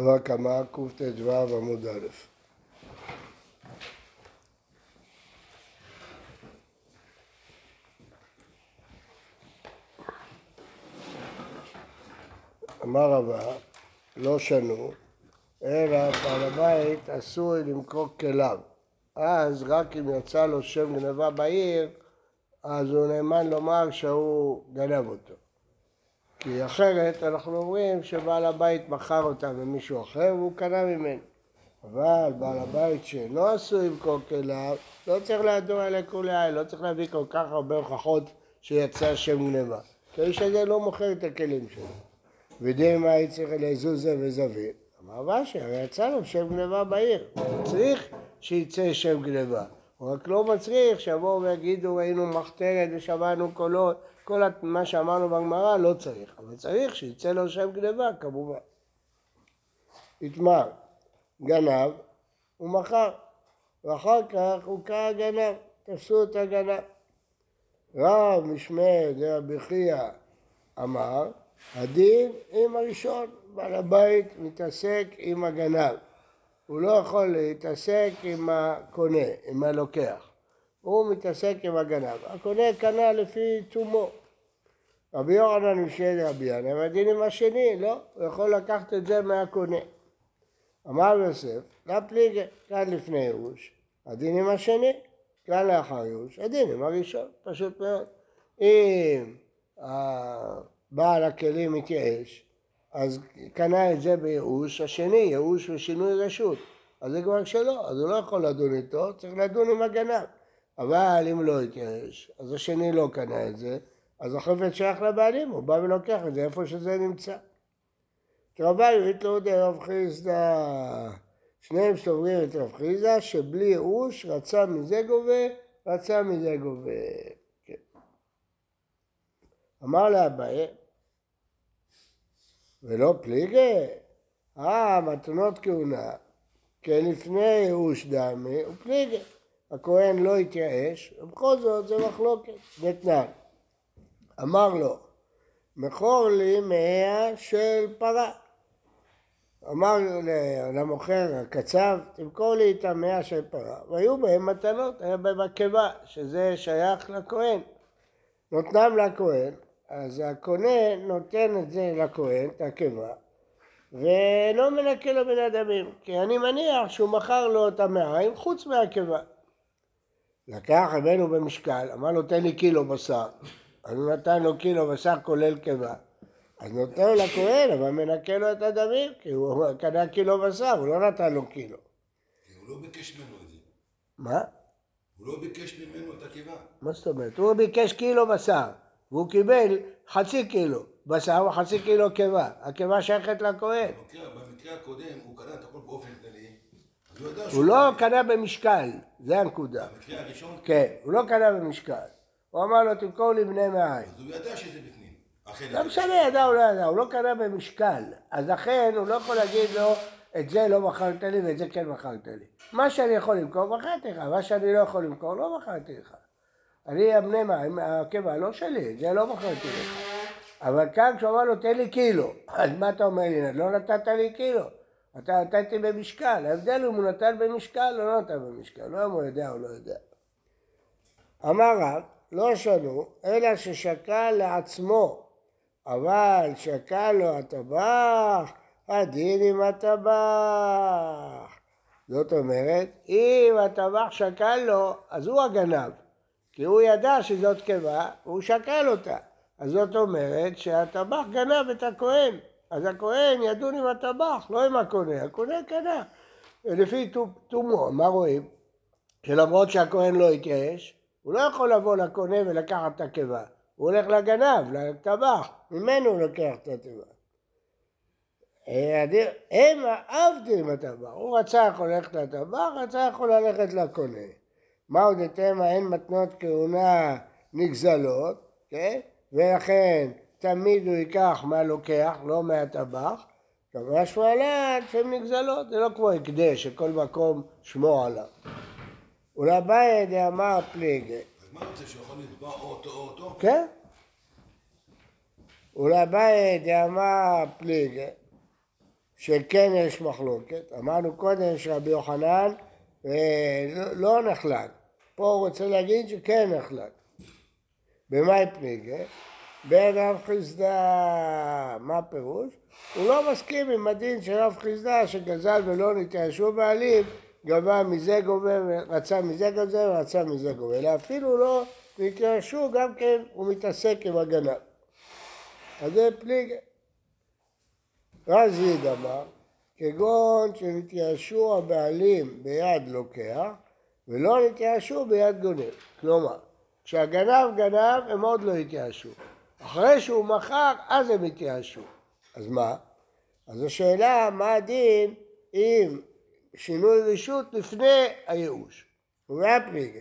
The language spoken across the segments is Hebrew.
בבא קמא קט"ו עמוד א'. אמר רבא, לא שנו, אלא בעל הבית עשוי למכור כליו. אז רק אם יצא לו שם גנבה בעיר, אז הוא נאמן לומר שהוא גנב אותו. כי אחרת אנחנו אומרים שבעל הבית מכר אותה למישהו אחר והוא קנה ממנו. אבל בעל הבית שאינו עשוי למכור כליו, לא צריך לדור על לכולי לא צריך להביא כל כך הרבה הוכחות שיצא שם גנבה. כי האיש הזה לא מוכר את הכלים שלו. ודין מה צריך לזוזה וזווית? אמר ושי, הרי יצא לו שם גנבה בעיר. צריך שיצא שם גנבה. הוא רק לא מצריך שיבואו ויגידו ראינו מחתרת ושמענו קולות, כל מה שאמרנו בגמרא לא צריך, אבל צריך שיצא לו שם גנבה כמובן. יתמר, גנב ומכר, ואחר כך הוא קרא גנב, תפסו את הגנב. רב משמע דרבי חייא אמר, הדין עם הראשון, בעל הבית מתעסק עם הגנב. הוא לא יכול להתעסק עם הקונה, עם הלוקח. הוא מתעסק עם הגנב. הקונה קנה לפי תומו. רבי יוחנן משל רבי ינא, והדין עם השני, לא, הוא יכול לקחת את זה מהקונה. אמר יוסף, לפליגה, כאן לפני ייאוש, הדין עם השני, כאן לאחר ייאוש, הדין עם הראשון, פשוט מאוד. אם בעל הכלים מתייאש, אז קנה את זה בייאוש, השני ייאוש ושינוי רשות. אז זה כבר שלו, אז הוא לא יכול לדון איתו, צריך לדון עם הגנב. אבל אם לא יתייאש, אז השני לא קנה את זה, אז החפץ שייך לבעלים, הוא בא ולוקח את זה איפה שזה נמצא. רבי יתלו דרב חיסדא, שניהם סוברים את רב חיסדא, שבלי ייאוש רצה מזה גובה, רצה מזה גובה. כן. אמר לאביי, ולא פליגי, אה, מתנות כהונה, כלפני ייאוש דמי ופליגי. הכהן לא התייאש, ובכל זאת זה מחלוקת, דתנן. אמר לו, מכור לי מאה של פרה. אמר למוכר הקצב, תמכור לי את המאה של פרה. והיו בהם מתנות, היה בהם עקבה, שזה שייך לכהן. נותנם לכהן, אז הקונה נותן את זה לכהן, את העקבה, ולא מנקה לו בין הדמים, כי אני מניח שהוא מכר לו את המאה חוץ מהעקבה. לקח הבאנו במשקל, אמר לו תן לי קילו בשר, אז הוא נתן לו קילו בשר כולל קיבה. אז נותן לו לכהן, אבל מנקה לו את הדמים, כי הוא קנה קילו בשר, הוא לא נתן לו קילו. הוא לא ביקש ממנו את זה. מה? הוא לא ביקש ממנו את הקיבה. מה זאת אומרת? הוא ביקש קילו בשר, והוא קיבל חצי קילו בשר וחצי קילו קיבה. הקיבה שייכת לכהן. במקרה הקודם הוא קנה את הכל באופן כללי. הוא לא קנה במשקל, זה הנקודה. במקרה הראשון? כן, הוא לא קנה במשקל. הוא אמר לו, תמכור לי בני מעיים. אז הוא ידע שזה בפנים. לא משנה, ידע או לא ידע, הוא לא קנה במשקל. אז לכן הוא לא יכול להגיד לו, את זה לא מכרת לי ואת זה כן מכרת לי. מה שאני יכול למכור, מכרתי לך. מה שאני לא יכול למכור, לא מכרתי לך. אני, הבני מים, הקבע לא שלי, זה לא מכרתי לך. אבל כאן כשהוא אמר לו, תן לי קילו. אז מה אתה אומר לי? לא נתת לי קילו. אתה נתתי במשקל. ההבדל אם הוא נתן במשקל או לא נתן במשקל. לא אם הוא יודע או לא יודע. אמר רב, לא שנו, אלא ששקל לעצמו, אבל שקל לו הטבח, הדין עם הטבח. זאת אומרת, אם הטבח שקל לו, אז הוא הגנב, כי הוא ידע שזאת קיבה, והוא שקל אותה. אז זאת אומרת שהטבח גנב את הכהן, אז הכהן ידון עם הטבח, לא עם הקונה, הקונה קנה. לפי תומו, מה רואים? שלמרות שהכהן לא התייאש, הוא לא יכול לבוא לקונה ולקחת את הקיבה, הוא הולך לגנב, לטבח, ממנו הוא לוקח את התיבה. הם עבדו עם הטבח, הוא רצה יכול ללכת לטבח, רצה יכול ללכת לקונה. מה עוד אתם אין מתנות כהונה נגזלות, כן? ולכן תמיד הוא ייקח מהלוקח, לא מהטבח, קבע שמואלן שהן נגזלות, זה לא כמו הקדש שכל מקום שמור עליו. ולבאי דאמר פליגי. אז מה רוצה, שהוא יכול לתבוע או אותו או אותו? כן. ולבאי דאמר פליגי, שכן יש מחלוקת. אמרנו קודם שרבי יוחנן אה, לא נחלק. פה הוא רוצה להגיד שכן נחלק. במאי פליגה? בן רב חיסדא, מה הפירוש? הוא לא מסכים עם הדין של רב חיסדא שגזל ולא נתיישבו בעלים, גבה מזה גובה ורצה מזה גובה ורצה מזה גובה, אלא אפילו לא נתיישבו, גם כן הוא מתעסק עם הגנב. אז זה פליגה. רזיד אמר, כגון שנתייאשו הבעלים ביד לוקח ולא נתייאשו ביד גונב. כלומר, כשהגנב גנב הם עוד לא התייאשו. אחרי שהוא מכר, אז הם התייאשו. אז מה? אז השאלה, מה הדין אם שינוי רשות לפני הייאוש? ובהפליגה.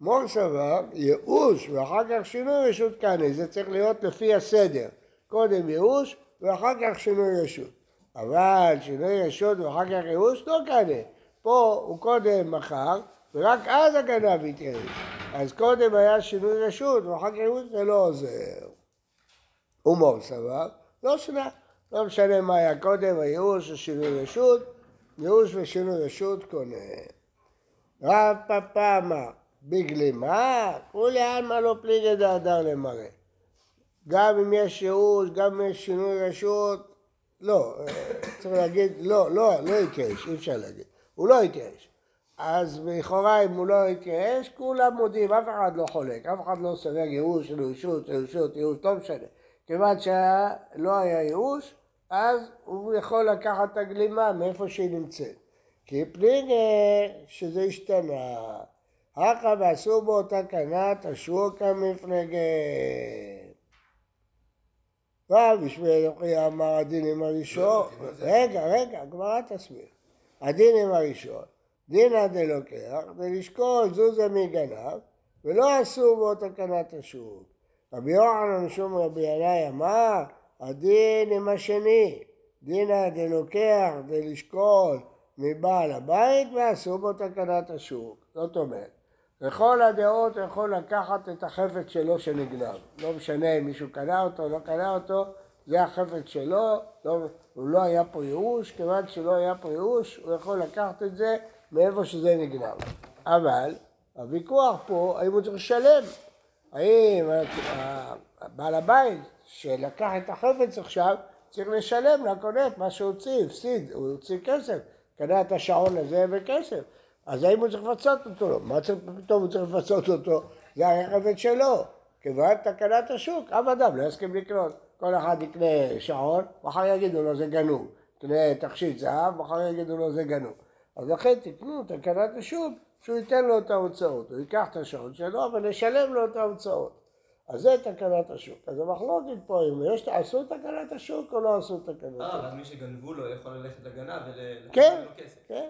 מור סבר, ייאוש ואחר כך שינוי רשות קני, זה צריך להיות לפי הסדר. קודם ייאוש ואחר כך שינוי רשות. אבל שינוי רשות ואחר כך ייאוש לא קנה. פה הוא קודם מכר ורק אז הגנב התייאש. אז קודם היה שינוי רשות ואחר כך ייאוש זה לא עוזר. הומור סבר, לא שנה, לא משנה מה היה קודם, הייאוש או שינוי רשות, ייאוש ושינוי רשות קונה. רב פפא אמר, בגלימה, כולי עלמא לא פליגי דהדר למראה. גם אם יש ייאוש, גם אם יש שינוי רשות, לא, צריך להגיד, לא, לא, לא התייאש, אי אפשר להגיד. הוא לא התייאש. אז לכאורה אם הוא לא התייאש, כולם מודים, אף אחד לא חולק, אף אחד לא סובר ייאוש, ייאושות, ייאושות, ייאוש, לא משנה. כיוון שלא היה ייאוש, אז הוא יכול לקחת את הגלימה מאיפה שהיא נמצאת. כי פליגה שזה השתנה. הכא ועשו באותה קנה, תשרו כמפלגה. רב בשביל אלוקי אמר הדינים הראשון, רגע, רגע, הגמרא תסביר. הדינים הראשון, דינא דלוקח, ולשקול זוזה מגנב, ולא עשו בו תקנת השוק. רבי יוחנן משום רבי ינאי אמר, הדין עם השני, דינא דלוקח, דלשקול מבעל הבית, ועשו בו תקנת השוק. זאת אומרת, לכל הדעות הוא יכול לקחת את החפץ שלו שנגנב. לא משנה אם מישהו קנה אותו או לא קנה אותו, זה החפץ שלו, לא, הוא לא היה פה ייאוש, כיוון שלא היה פה ייאוש, הוא יכול לקחת את זה מאיפה שזה נגנב. אבל הוויכוח פה, האם הוא צריך לשלם? האם בעל הבית שלקח את החפץ עכשיו, צריך לשלם לקונה את מה שהוא הוציא, הפסיד, הוא הוציא כסף, קנה את השעון הזה בכסף. אז האם הוא צריך לפצות אותו? לא. מה צריך, פתאום הוא צריך לפצות אותו? זה הרכבת שלו. כיוון תקנת השוק, אף אדם לא יסכים לקנות. כל אחד יקנה שעון, מחר יגידו לו זה גנוב. יקנה תכשיט זהב, מחר יגידו לו זה גנוב. אז לכן תקנו תקנת השוק, שהוא ייתן לו את ההוצאות. הוא ייקח את השעון שלו, אבל ישלם לו את ההוצאות. אז זה תקנת השוק. אז המחלוקת פה, אם יש, עשו תקנת השוק או לא עשו תקנת השוק. אה, אבל מי שגנבו לו יכול ללכת לגנב ולקחת כן, לו כסף. כן.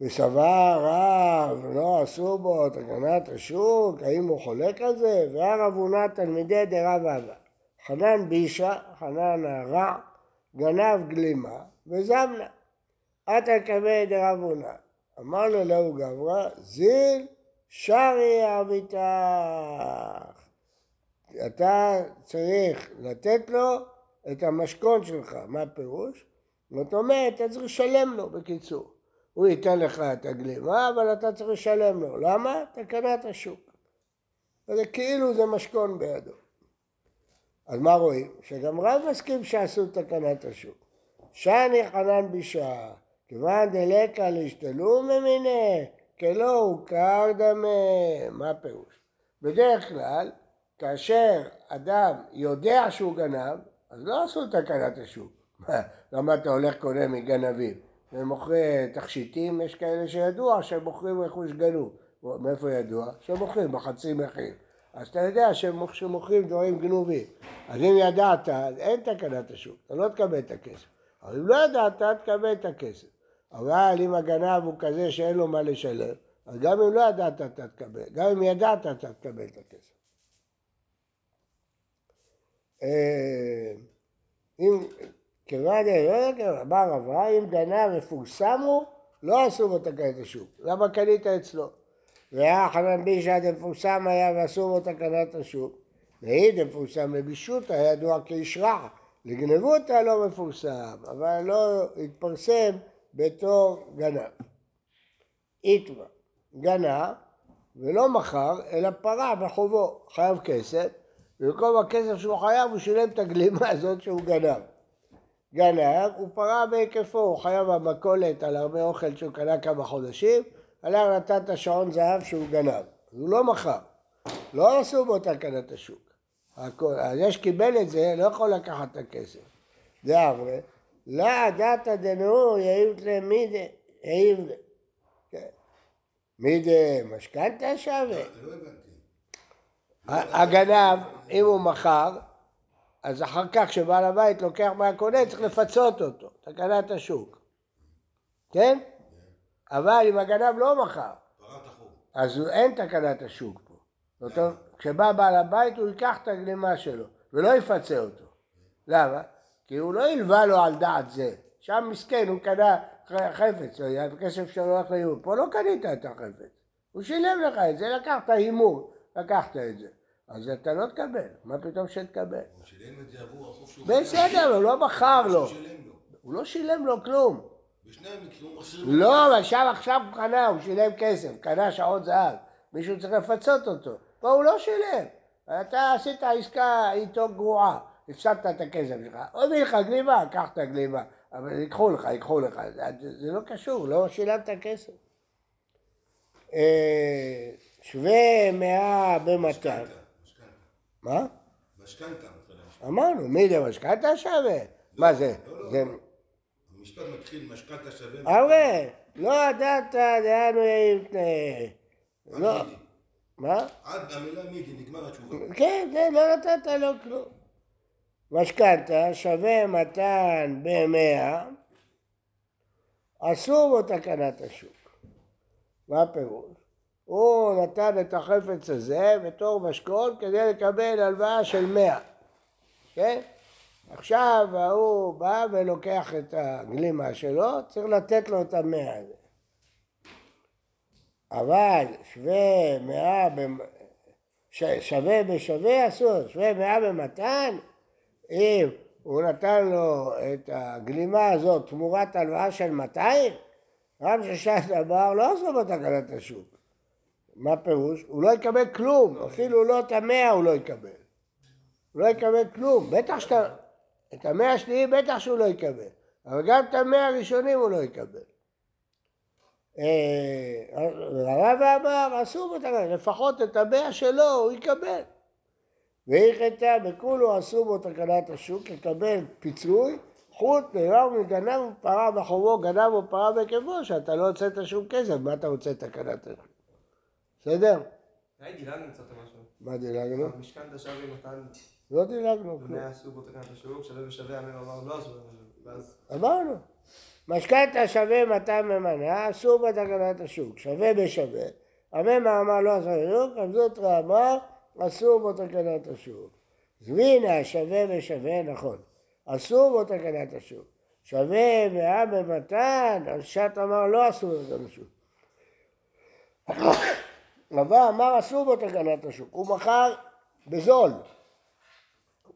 וסבר רב, לא עשו בו תקנת השוק, האם הוא חולק על זה? והרב הונא תלמידי דרב אבא. חנן בישה, חנן הרע, גנב גלימה וזמנה. עתה קווי דרב הונא. אמר לו לאו גברא, זיל שרי אביתך. אתה צריך לתת לו את המשכון שלך. מה הפירוש? זאת אומרת, אתה צריך לשלם לו, בקיצור. הוא ייתן לך את הגלימה, אבל אתה צריך לשלם לו. למה? תקנת השוק. זה כאילו זה משכון בידו. אז מה רואים? שגם רב מסכים שעשו תקנת השוק. שאני חנן בשעה, כיוון דלקה להשתלו ממיני, כלא הוכר דמה. מה הפירוש? בדרך כלל, כאשר אדם יודע שהוא גנב, אז לא עשו תקנת השוק. למה אתה הולך קונה מגנבים? ומוכרי תכשיטים, יש כאלה שידוע שהם מוכרים רכוש גנוב. מאיפה ידוע? שהם מוכרים בחצי מחיר. אז אתה יודע שהם מוכרים דברים גנובים. אז אם ידעת, אז אין תקנת השוק, אתה לא תקבל את הכסף. אבל אם לא ידעת, תקבל את הכסף. אבל אם הגנב הוא כזה שאין לו מה לשלם, אז גם אם לא ידעת אתה תקבל, גם אם ידעת אתה תקבל את הכסף. אה, אם כיוון דלא אמר רבה, אם גנב מפורסם הוא, לא עשו בו תקנת השוק. למה קנית אצלו? והיה חנן בישא דמפורסם היה ועשו בו תקנת השוק. והיא דמפורסם לבישות היה ידוע כאיש רע. לגנבותא לא מפורסם, אבל לא התפרסם בתור גנב. איתמר, גנב ולא מכר, אלא פרע בחובו, חייב כסף, ובמקום הכסף שהוא חייב הוא שילם את הגלימה הזאת שהוא גנב. גנב, הוא פרע בהיקפו, הוא חייב במכולת על הרבה אוכל שהוא קנה כמה חודשים, עליו נתן את השעון זהב שהוא גנב. אז הוא לא מכר, לא עשו בו תקנת השוק. הכל, זה שקיבל את זה, לא יכול לקחת את הכסף. זה לא דתא דנאו יעיב למידה, יעיב ל... כן. מידה משכנתא שווה. לא הבנתי. הגנב, אם הוא מכר, אז אחר כך כשבעל הבית לוקח מהקונה צריך לפצות אותו, תקנת השוק. כן? אבל אם הגנב לא מכר. אז אין תקנת השוק פה. זאת אומרת, כשבא בעל הבית הוא ייקח את הגלימה שלו ולא יפצה אותו. למה? כי הוא לא הלווה לו על דעת זה. שם מסכן, הוא קנה חפץ, הכסף שלו הולך לאימון. פה לא קנית את החפץ. הוא שילם לך את זה, לקחת הימור, לקחת את זה. אז אתה לא תקבל, מה פתאום שתקבל? הוא שילם את זה עבור החוב שהוא בסדר, הוא לא מכר לו. הוא לא שילם לו כלום. בשני המקרים הוא מחזיר לו. לא, אבל שם עכשיו הוא קנה, הוא שילם כסף, קנה שעון זהב. מישהו צריך לפצות אותו. פה הוא לא שילם. אתה עשית עסקה איתו גרועה, הפסדת את הכסף שלך. הוא הביא לך גלימה, קח את הגלימה. אבל ייקחו לך, ייקחו לך. זה, זה לא קשור, לא שילמת כסף. אה, שווה מאה. משכנתה. מה? משכנתה. אמרנו, מי זה משכנתה שווה? מה זה? לא, לא. זה... המשפט מתחיל משכנתה שווה. הרי, לא ידעת לאן הוא. עד לא. מה? עד המילה מידי, נגמר התשובה. כן, זה, לא נתת לו כלום. משכנתה שווה מתן במאה, אסור בו תקנת השוק. מה הפירוש? הוא נתן את החפץ הזה בתור משכון כדי לקבל הלוואה של מאה, כן? עכשיו ההוא בא ולוקח את הגלימה שלו, צריך לתת לו את המאה הזה. אבל שווה מאה, שווה בשווה אסור, שווה מאה במתן, אם הוא נתן לו את הגלימה הזאת תמורת הלוואה של 200, רב ששת אמר לא עשו בו תקנת השוק. מה פירוש? הוא לא יקבל כלום, אפילו לא את המאה הוא לא יקבל. הוא לא יקבל כלום, בטח שאתה... את המאה השניים בטח שהוא לא יקבל, אבל גם את המאה הראשונים הוא לא יקבל. אה, הרב אמר, אסור בתקנה, לפחות את המאה שלו הוא יקבל. והיכתה בכולו אסור בו תקנת השוק, יקבל פיצוי, חוץ נאמר מגנב ופרה בחובו, גנב ופרה בהיקפו, שאתה לא הוצאת שום כסף, מה אתה רוצה תקנת השוק? בסדר? די, דילגנו קצת משהו. מה דילגנו? המשכנתה שווה מתן לא דילגנו. מאה עשו בו תקנת השוק, שווה בשווה, המם אמר לא עשו אמרנו. משכנתה שווה מתן ממנה, אסור בתקנת השוק, שווה בשווה. הממה אמר לא אסור בשוק, רב אמר אסור בו תקנת השוק. זמינה שווה בשווה, נכון. אסור בו תקנת השוק. שווה מאה במתן, השת אמר לא אסור בו תקנת השוק. רבה אמר אסור בו תקנת השוק. הוא מכר בזול.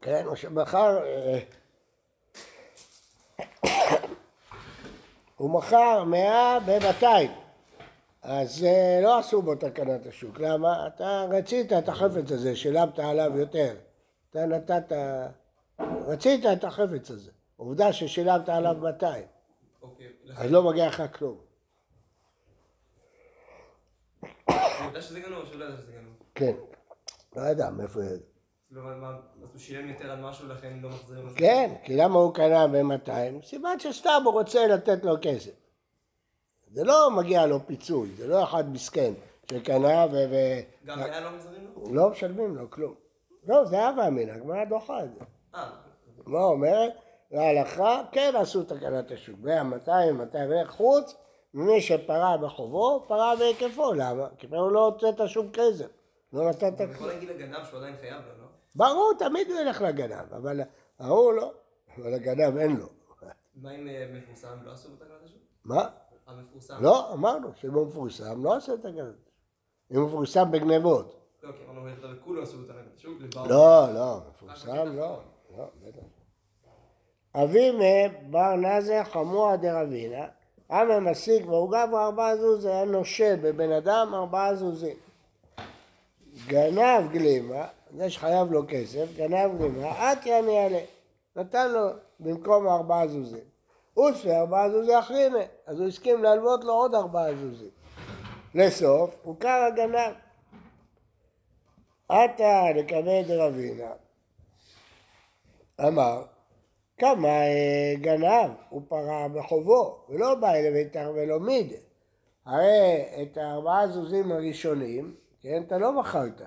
כן, הוא מכר... אה, הוא מכר מאה במאתיים, אז אה, לא עשו בו תקנת השוק. למה? אתה רצית את החפץ הזה, שילמת עליו יותר. אתה נתת... רצית את החפץ הזה. עובדה ששילמת עליו 200, אוקיי. אז לא מגיע לך כלום. הוא יודע שזה גנוב או שהוא לא יודע שזה גנוב? כן. לא יודע מאיפה ידע. לא, אז הוא שילם יותר על משהו לכן לא מחזירים? כן, כי למה הוא קנה ב-200? סימן שסתם הוא רוצה לתת לו כסף. זה לא מגיע לו פיצוי, זה לא אחד מסכן שקנה ו... גם מאה לא מחזירים לו? לא משלמים לו כלום. לא, זה הווה אמינא, הגמרא דוחה את זה. אה, מה אומרת? להלכה, כן עשו תקנת השוק. 100, 200, 200, חוץ ממי שפרע בחובו, פרע בהיקפו. למה? כי הוא לא הוצאת שום כסף. לא נתת הוא כלום. יכול להגיד לגנב שהוא עדיין חייב לו, לא? ברור, תמיד הוא ילך לגנב, אבל ההוא לא. אבל לגנב אין לו. מה עם אה, מפורסם? לא עשו בתקנת השוק? מה? המפורסם. לא, אמרנו שאם הוא מפורסם, לא עושה תקנת השוק. אם הוא מפורסם בגנבות. לא, כי אמרנו, כולו עשו בתקנת השוק. לבר- לא, לא, מפורסם לא. לא, בטח. אבימה בר נזר חמורה דרבינה, אמה מסיק ועוגב וארבעה זוז היה נושל בבן אדם ארבעה זוזים. גנב גלימה, זה שחייב לו כסף, גנב גלימה, את יעני עלה. נתן לו במקום ארבעה זוזים. אוספי ארבעה זוזי אחרינה, אז הוא הסכים להלוות לו עוד ארבעה זוזים. לסוף, הוכר הגנב. עתה לכבד רבינה. אמר, כמה אה, גנב הוא פרע בחובו, ולא בא אל ביתר ולא מיד. הרי את הארבעה זוזים הראשונים, כן, אתה לא מכרת.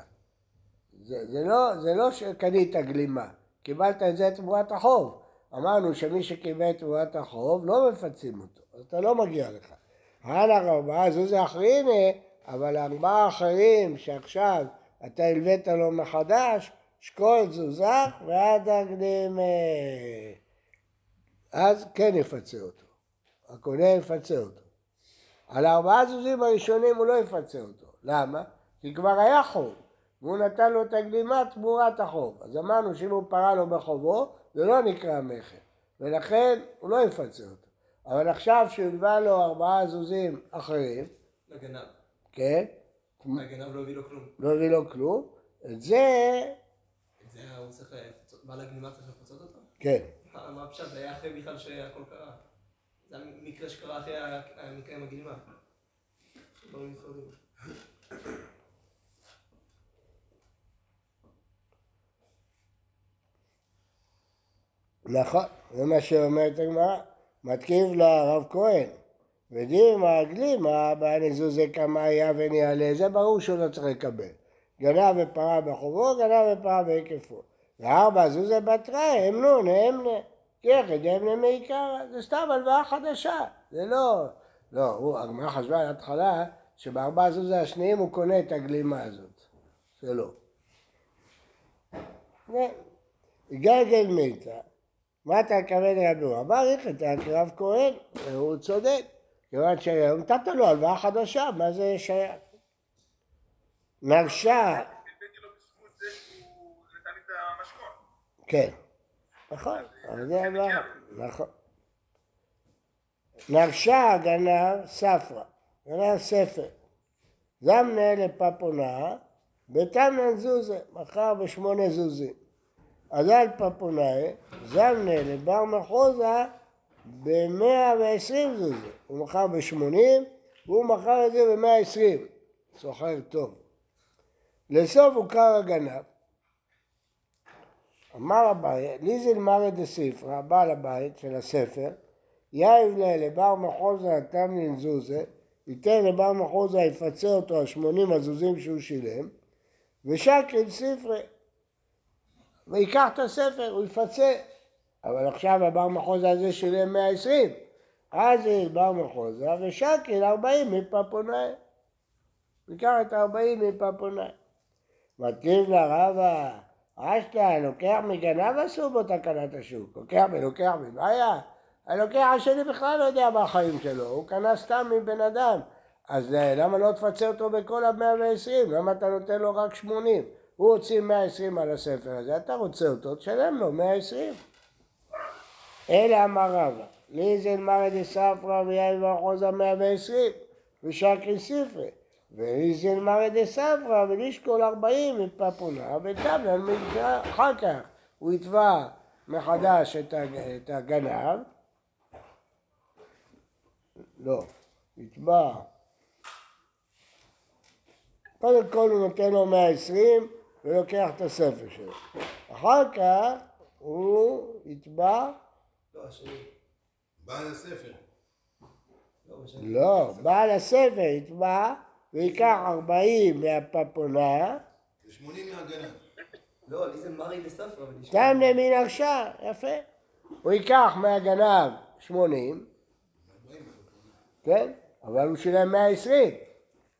זה, זה לא, זה לא שקנית גלימה, קיבלת את זה תמורת החוב. אמרנו שמי שקיבל תמורת החוב לא מפצים אותו, אז אתה לא מגיע לך. הלאה ארבעה זוזי אחריני, אבל ארבעה אחרים שעכשיו אתה הלווית לו מחדש, שקול זוזך ועד הקדימה. אז כן יפצה אותו. הקונה יפצה אותו. על הארבעה זוזים הראשונים הוא לא יפצה אותו. למה? כי כבר היה חוב, והוא נתן לו את הגלימה תמורת החוב. אז אמרנו שאם הוא פרע לו בחובו, זה לא נקרא מכר, ולכן הוא לא יפצה אותו. אבל עכשיו שהלווה לו ארבעה זוזים אחרים, לגנב. כן, הגנב לא הביא לו כלום. לא הביא לו כלום, את זה, את זה הוא צריך לפצות, בעל הגנימה צריך לפצות אותו? כן, מה מה הפשט? זה היה אחרי בכלל שהכל קרה. זה המקרה שקרה אחרי המקרה עם הגנימה. דברים נפרדים. נכון, זה מה שאומרת הגמרא, מתקיף לו הרב כהן, ודימה הגלימה בנזוזי כמה היה וניעלה, זה ברור שהוא לא צריך לקבל. גנב ופרה בחובו, גנב ופרה בהיקפו. וארבע זוזי בתרא, אמנון, אמנה. יחד אמנה מעיקרא, זה סתם הלוואה חדשה, זה לא... לא, הגמרא חשבה על ההתחלה שבארבע זוזי השניים הוא קונה את הגלימה הזאת, שלא. גלגל מילתא, מה אתה רבי הוא? אמר איך אתה כרב כהן, הוא צודק, כיוון שהיום נתת לו הלוואה חדשה, מה זה שייך? לי את המשכון. כן, נכון, אבל זה הלוואה, נכון. נרשה גנב ספרא, גנב ספר, זמנה לפפונה, בתמנן זוזה, מכר בשמונה זוזים. אזל פפונאי, זמנה לבר מחוזה במאה ועשרים זוזה. הוא מכר בשמונים, והוא מכר את זה במאה עשרים. סוחר טוב. לסוף הוכר הגנב. אמר אביי, ליזיל מרא דספרא, בעל הבית של הספר, יאיב לה לבר מחוזה תמנין זוזה, ייתן לבר מחוזה יפצה אותו על שמונים הזוזים שהוא שילם, ושקל ספרי, ויקח את הספר, הוא יפצה. אבל עכשיו הבר מחוזה הזה שילם 120, אז זה בר מחוזה ושקל 40 מפפונאי. ייקח את ה-40 מפפונאי. מתקיף לרבה, אשתא, לוקח מגנב אסור בו תקנת השוק, לוקח מלוקח מבעיה. הלוקח השני בכלל לא יודע מה החיים שלו, הוא קנה סתם מבן אדם. אז אה, למה לא תפצה אותו בכל ה-120? למה אתה נותן לו רק 80? הוא הוציא 120 על הספר הזה, אתה רוצה אותו, תשלם לו 120. אלא אמר רבא, ליזן מרא דספרא ויאיר ואחוזה 120 ושקרי ספרי וליזן מרא דספרא ולשקול 40 מפפונה וטבלן מגזר אחר כך הוא יתבע מחדש את הג- את הגנב. לא, יתבע קודם כל הוא נותן לו 120 ולוקח את הספר שלו. אחר כך הוא יתבע, לא, השני. בעל הספר. לא. לא, בעל הספר יתבע ויקח 40 מהפפונה, זה 80 מהגנב. לא, לי זה מרי לספרא. סתם למין הרשע, יפה. הוא ייקח מהגנב 80, 40 כן? אבל הוא שילם 120.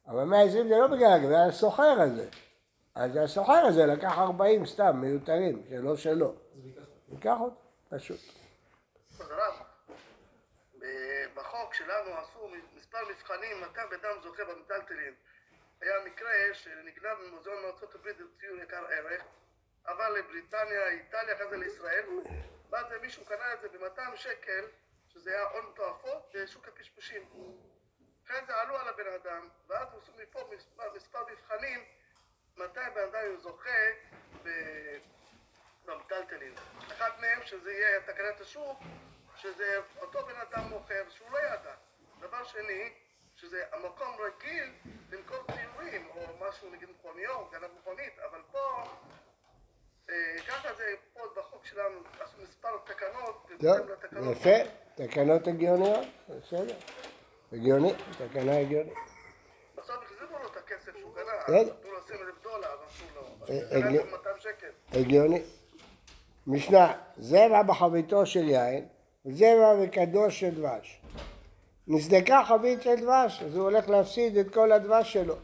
אבל 120 זה לא בגלל הגנב, זה הסוחר הזה. אז הסוחר הזה לקח 40 סתם, מיותרים, שלא שלו. ייקח אותו, פשוט. בחוק שלנו עשו מספר מבחנים מתי בן אדם זוכה במיטלטלין. היה מקרה שנגנב ממוזיאון מארצות הברית ציון יקר ערך, עבר לבריטניה, איטליה, אחרי זה לישראל. ואז מישהו קנה את זה ב-200 שקל, שזה היה הון תועפות, בשוק הפשפשים. אחרי זה עלו על הבן אדם, ואז עשו מפה מספר, מספר מבחנים, מתי הבן אדם זוכה במטלטלין. אחד מהם שזה יהיה תקנת השוק, שזה אותו בן אדם מוכר שהוא לא ידע. דבר שני, שזה המקום רגיל למכור ציורים, או משהו נגיד מכוניות, גנב מכונית, אבל פה, אה, ככה זה פה בחוק שלנו, עשו מספר תקנות, יפה, תקנות הגיוניות, בסדר. הגיוני, תקנה הגיונית. הגיוני. זה ב-200 שקל. הגיוני. משנה, זרע בחביתו של יין, וזרע בקדוש של דבש. נסדקה חבית של דבש, אז הוא הולך להפסיד את כל הדבש שלו.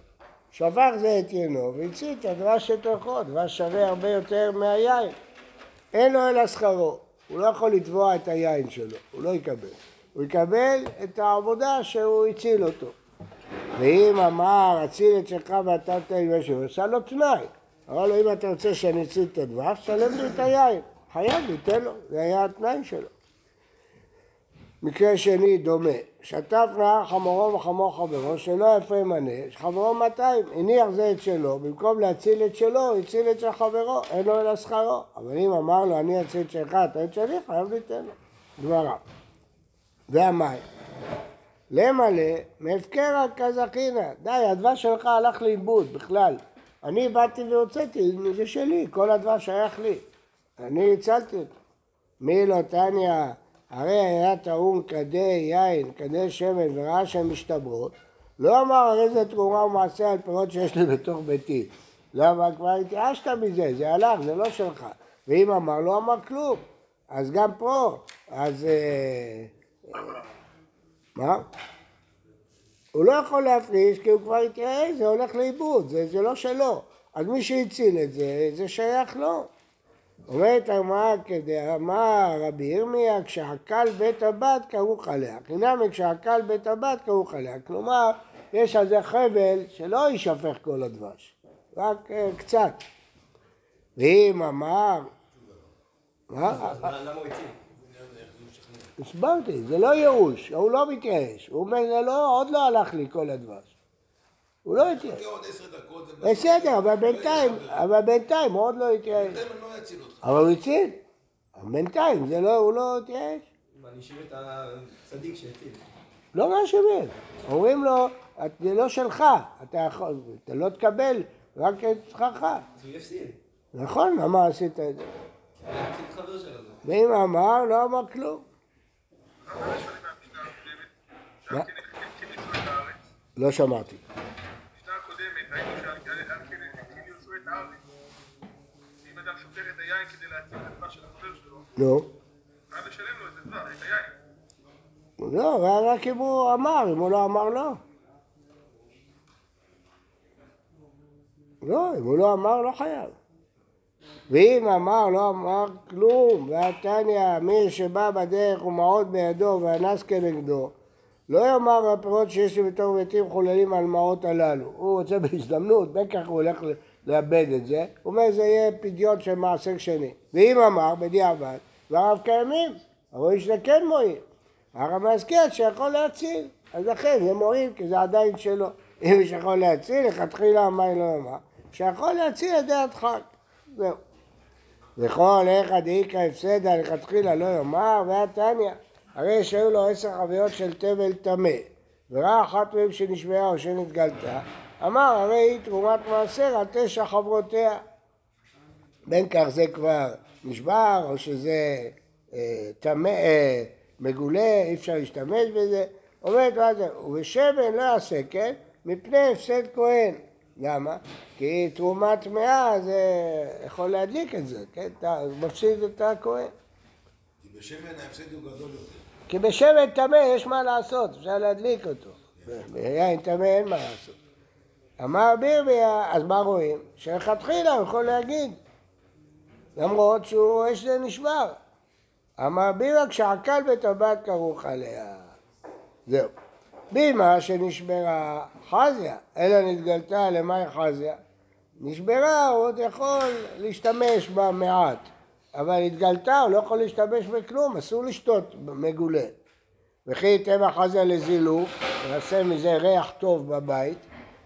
שפך זה את ינו והצית את הדבש שתוכו, דבש שווה הרבה יותר מהיין. אין לו אלא שכרו, הוא לא יכול לתבוע את היין שלו, הוא לא יקבל. הוא יקבל את העבודה שהוא הציל אותו. ואם אמר, אציל את שלך ואתה תן משהו, הוא עשה לו תנאי. אמר לו, אם אתה רוצה שאני אציל את הדבש, שלם לי את היין. חייב לי, תן לו, זה היה התנאי שלו. מקרה שני דומה, שטף נהר חמורו וחמור חברו, שלא יפה ימנה, חברו 200, הניח זה את שלו, במקום להציל את שלו, הציל את של חברו, אין לו אלא שכרו. אבל אם אמר לו, אני אציל את שלך, אתה את שלי, חייב ליתן לו. דבריו. והמים. למלא מהפקרא כזכינא, די, הדבש שלך הלך לאיבוד בכלל. אני באתי והוצאתי, זה שלי, כל הדבש שייך לי. אני הצלתי אותו. מי לא תניא, הרי היה טעון כדי יין, כדי שמן וראה שהן משתברות, לא אמר הרי זה תרומה ומעשה על פירות שיש לי בתוך ביתי. למה? כבר התייאשת מזה, זה הלך, זה לא שלך. ואם אמר, לא אמר כלום. אז גם פה, אז... מה? הוא לא יכול להפריש כי הוא כבר התייאש, זה הולך לאיבוד, זה, זה לא שלו. אז מי שהציל את זה, זה שייך לו. אומרת הגמרא כדי אמר רבי ירמיה, כשעקל בית הבת כרוך עליה. חינמי כשעקל בית הבת כרוך עליה. כלומר, יש על זה חבל שלא יישפך כל הדבש, רק אה, קצת. ואם אמר... מה? למה הוא הציל? הסברתי, זה לא ייאוש, הוא לא מתייאש. הוא אומר, זה לא, עוד לא הלך לי כל הדבש. הוא לא התייאש. בסדר, אבל בינתיים. אבל בינתיים הוא עוד לא התייאש. לא. אבל הוא הציל. בינתיים, זה לא, הוא לא התייאש. מענישים את הצדיק שהציל. לא מאשימים. אומרים לו, "את- זה לא שלך, אתה יכול, אתה לא תקבל רק את שכרך. אז הוא יפסיד. נכון, למה עשית את זה? ואם אמר, לא אמר כלום. הארץ. לא שמעתי. נו. היין. לא, רק אם הוא אמר, אם הוא לא אמר, לא. לא, אם הוא לא אמר, לא חייב. ואם אמר, לא אמר כלום, והתניא, מי שבא בדרך ומעות בידו ואנס כנגדו, לא יאמר הפירות שיש לי בתור ביתי מחוללים על מעות הללו. הוא רוצה בהזדמנות, בין כך הוא הולך לאבד את זה, הוא אומר זה יהיה פדיון של מעשר שני. ואם אמר, בדיעבד, דבריו קיימים, אבל זה כן מועיל. הרב מזכיר שיכול להציל, אז לכן זה מועיל כי זה עדיין שלו. אם איש יכול להציל, לכתחילה מה לא אמר, שיכול להציל את דעת חג. זהו. וכל איכא דאיכא הפסדה לכתחילה לא יאמר, והתניא, הרי שהיו לו עשר חביות של תבל טמא, וראה אחת מהן שנשבעה או שנתגלתה, אמר הרי היא תרומת מעשר על תשע חברותיה. בין כך זה כבר נשבר, או שזה אה, טמא, אה, מגולה, אי אפשר להשתמש בזה. אומרת ובשמן לא יעשה כן, מפני הפסד כהן. למה? כי תרומה טמאה זה יכול להדליק את זה, כן? אתה מפסיד את הכהן. כי בשמן ההפסד הוא גדול יותר. כי בשמן טמא יש מה לעשות, אפשר להדליק אותו. ביין טמא אין מה לעשות. אמר בירמיה, אז מה רואים? שלכתחילה הוא יכול להגיד, למרות שהוא רואה שזה נשבר. אמר בירמיה, כשעקל בטבעת כרוך עליה. זהו. בימה שנשברה חזיה, אלא נתגלתה למאי חזיה. נשברה, הוא עוד יכול להשתמש בה מעט. אבל התגלתה, הוא לא יכול להשתמש בכלום, אסור לשתות מגולה. וכי טבע חזה לזילוף, נעשה מזה ריח טוב בבית,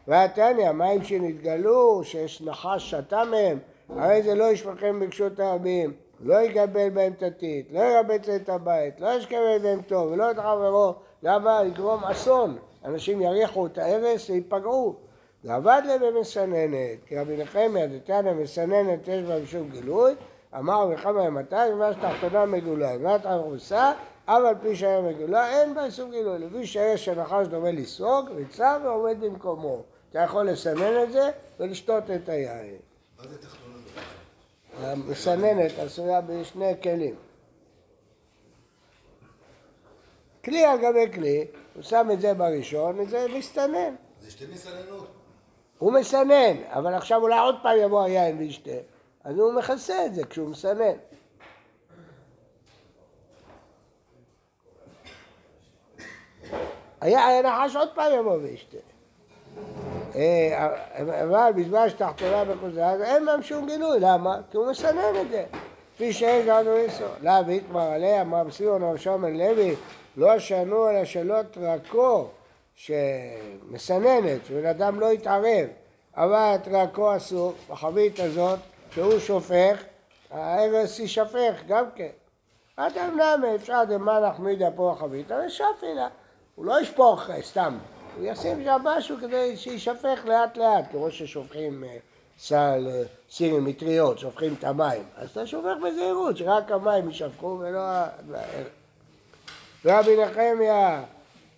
והתניא, מים שנתגלו, שיש נחש שתה מהם, הרי זה לא ישפכם בקשות הרבים, לא יקבל בהם תתית, לא ירבץ את הבית, לא ישכבל בהם טוב, ולא את חברו, למה? יגרום אסון. אנשים יריחו את ההרס וייפגעו. ועבד להם במסננת, כי רבי נחמיה דתנא מסננת יש בה משום גילוי, אמר רבי חמא מתי, ומה שתחתונה מגולה, ומה ארוסה, אף על פי שהיה מגולה, אין בה שום גילוי. לפי שיש שנחש דומה לסרוג, וצר ועומד במקומו. אתה יכול לסנן את זה ולשתות את היין. מה זה תחתונה? המסננת עשויה בשני כלים. כלי על גבי כלי, הוא שם את זה בראשון, וזה מסתנן. זה שתי מסננות. הוא מסנן, אבל עכשיו אולי עוד פעם יבוא היין וישתה, אז הוא מכסה את זה כשהוא מסנן. היה הנחש עוד פעם יבוא וישתה. אה, אבל בזמן שתחתונה בחוזה, אין להם שום גילוי, למה? כי הוא מסנן את זה. כפי שאין גדול איסו. לאו איתמר עליה, אמר בסיון רב שמן לוי, לא שנו אלא שלא תרקו, שמסננת, שבן אדם לא יתערב, אבל תרקו אסור, בחבית הזאת, כשהוא שופך, ההרס יישפך גם כן. אדם נמי, אפשר דמה נחמידה פה החבית, שפי לה. הוא לא ישפוך אה, סתם, הוא ישים שם משהו כדי שיישפך לאט לאט, כמו ששופכים אה, סל אה, סיר עם מטריות, שופכים את המים. אז אתה שופך בזהירות, שרק המים יישפכו ולא... רבי נחמיה,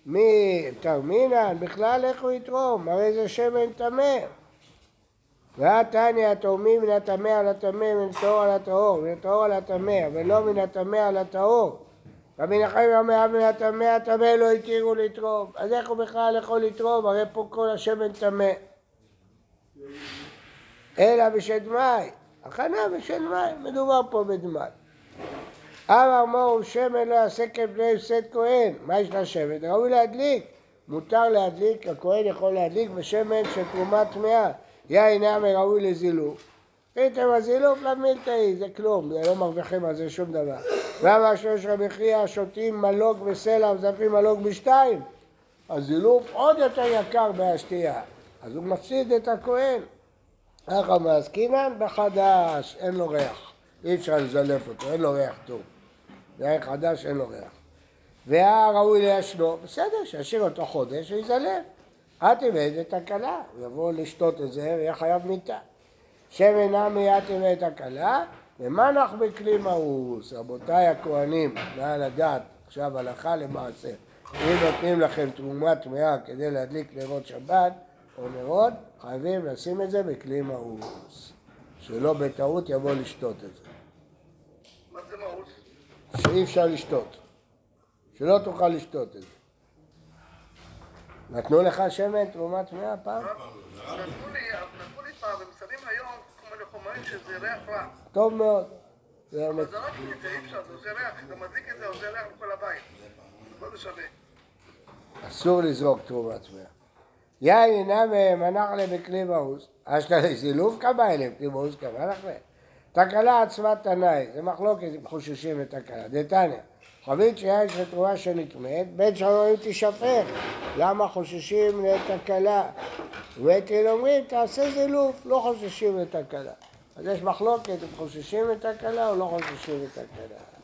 מי תרמינן? בכלל איך הוא יתרום? הרי זה שמן טמא. והתניא התורמים מן הטמא על הטמא, מן הטהור על הטהור, מן הטהור על הטמא, אבל לא מן הטמא על הטהור. רבי נחמיה אומר, מן הטמא הטמא לא התירו לתרום. אז איך הוא בכלל יכול לתרום? הרי פה כל השמן טמא. אלא בשד מים. הכנה בשד מים, מדובר פה בדמי. אמר מור שמן לא יעשה כבני הפסד כהן. מה יש לשמן? ראוי להדליק. מותר להדליק, הכהן יכול להדליק בשמן של תרומה טמאה. יין נמי ראוי לזילוף. ראיתם הזילוף למילתאי, זה כלום, זה לא מרוויחים על זה שום דבר. ואמר שלוש רבי חייא שותים מלוג בסלע וזפים מלוג בשתיים. הזילוף עוד יותר יקר מהשתייה, אז הוא מפסיד את הכהן. ככה מעסקינן בחדש, אין לו ריח. אי אפשר לזלף אותו, אין לו ריח טוב. זה יין חדש, אין לו ריח. והיה ראוי לישנו, בסדר, שישאיר אותו חודש תבד את הכלה, הוא יבוא לשתות את זה ויהיה חייב מיתה. שמן את תבד את הכלה, ומנח בכלי מאוס. רבותיי הכהנים, מעל הדעת, עכשיו הלכה למעשה. אם נותנים לכם תרומה טמאה כדי להדליק נרות שבת או נרות, חייבים לשים את זה בכלי מאוס. שלא בטעות יבוא לשתות את זה. שאי אפשר לשתות. שלא תוכל לשתות את זה. נתנו לך שמן תרומה טמאה פעם? נתנו לי, פעם, שמים היום כל מיני חומרים שזה ריח רע. טוב מאוד. זה זרקתי את זה, אי אפשר, זה עושה ריח, אתה מדליק את זה, עושה ריח לכל הבית. זה שווה. אסור לזרוק תרומה טמאה. יין אינם מנח להם בכלי מאוס, אשתא לזילוף כמה אלה, כלי מאוס כמה להם. תקלה עצמה תנאי, זה מחלוקת אם חוששים לתקלה. דתניא, חבית שיין של תרומה שנטמאת, בין שאומרים תשפך, למה חוששים לתקלה? ובית אומרים תעשה זילוף, לא חוששים לתקלה. אז יש מחלוקת אם חוששים לתקלה או לא חוששים לתקלה.